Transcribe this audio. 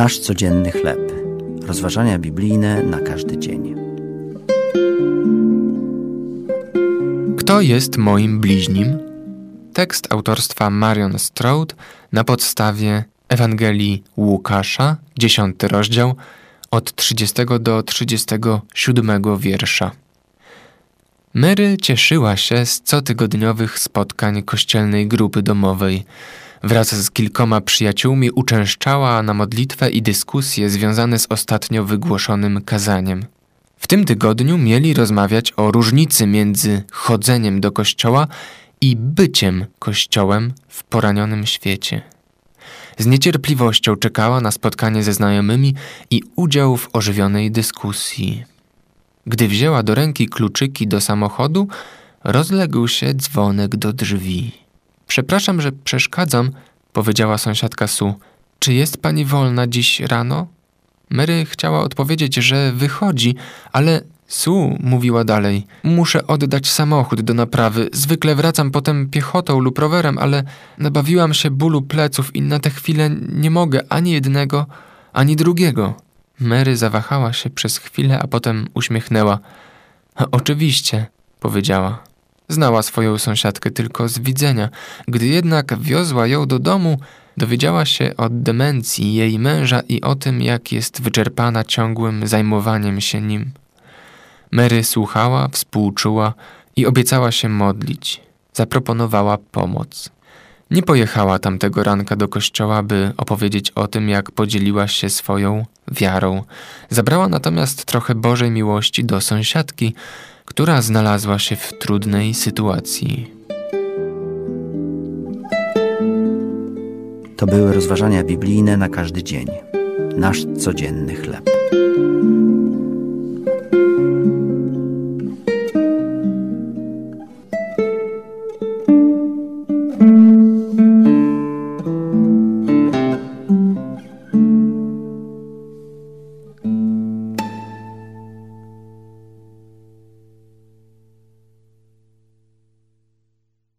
Nasz codzienny chleb. Rozważania biblijne na każdy dzień. Kto jest moim bliźnim? Tekst autorstwa Marion Stroud na podstawie Ewangelii Łukasza, 10 rozdział, od 30 do 37 wiersza. Mary cieszyła się z cotygodniowych spotkań kościelnej grupy domowej. Wraz z kilkoma przyjaciółmi uczęszczała na modlitwę i dyskusje związane z ostatnio wygłoszonym kazaniem. W tym tygodniu mieli rozmawiać o różnicy między chodzeniem do kościoła i byciem kościołem w poranionym świecie. Z niecierpliwością czekała na spotkanie ze znajomymi i udział w ożywionej dyskusji. Gdy wzięła do ręki kluczyki do samochodu, rozległ się dzwonek do drzwi. Przepraszam, że przeszkadzam, powiedziała sąsiadka Su. Czy jest pani wolna dziś rano? Mary chciała odpowiedzieć, że wychodzi, ale Su mówiła dalej. Muszę oddać samochód do naprawy. Zwykle wracam potem piechotą lub rowerem, ale nabawiłam się bólu pleców i na tę chwilę nie mogę ani jednego, ani drugiego. Mary zawahała się przez chwilę, a potem uśmiechnęła. Oczywiście, powiedziała. Znała swoją sąsiadkę tylko z widzenia. Gdy jednak wiozła ją do domu, dowiedziała się o demencji jej męża i o tym, jak jest wyczerpana ciągłym zajmowaniem się nim. Mary słuchała, współczuła i obiecała się modlić. Zaproponowała pomoc. Nie pojechała tamtego ranka do kościoła, by opowiedzieć o tym, jak podzieliła się swoją wiarą. Zabrała natomiast trochę Bożej miłości do sąsiadki, która znalazła się w trudnej sytuacji. To były rozważania biblijne na każdy dzień. Nasz codzienny chleb.